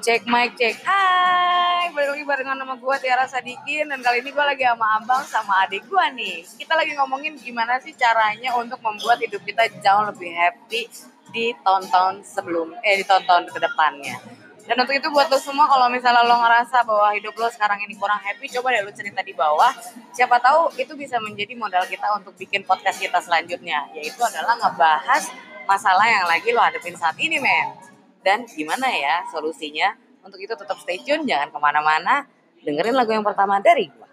Cek mic cek. Hai, balik lagi barengan sama gue Tiara Sadikin dan kali ini gue lagi sama abang sama adik gue nih. Kita lagi ngomongin gimana sih caranya untuk membuat hidup kita jauh lebih happy di tahun-tahun sebelum eh di tahun-tahun ke depannya. Dan untuk itu buat lo semua kalau misalnya lo ngerasa bahwa hidup lo sekarang ini kurang happy, coba deh lo cerita di bawah. Siapa tahu itu bisa menjadi modal kita untuk bikin podcast kita selanjutnya, yaitu adalah ngebahas masalah yang lagi lo hadapin saat ini, men dan gimana ya solusinya. Untuk itu tetap stay tune, jangan ke mana-mana. Dengerin lagu yang pertama dari gue.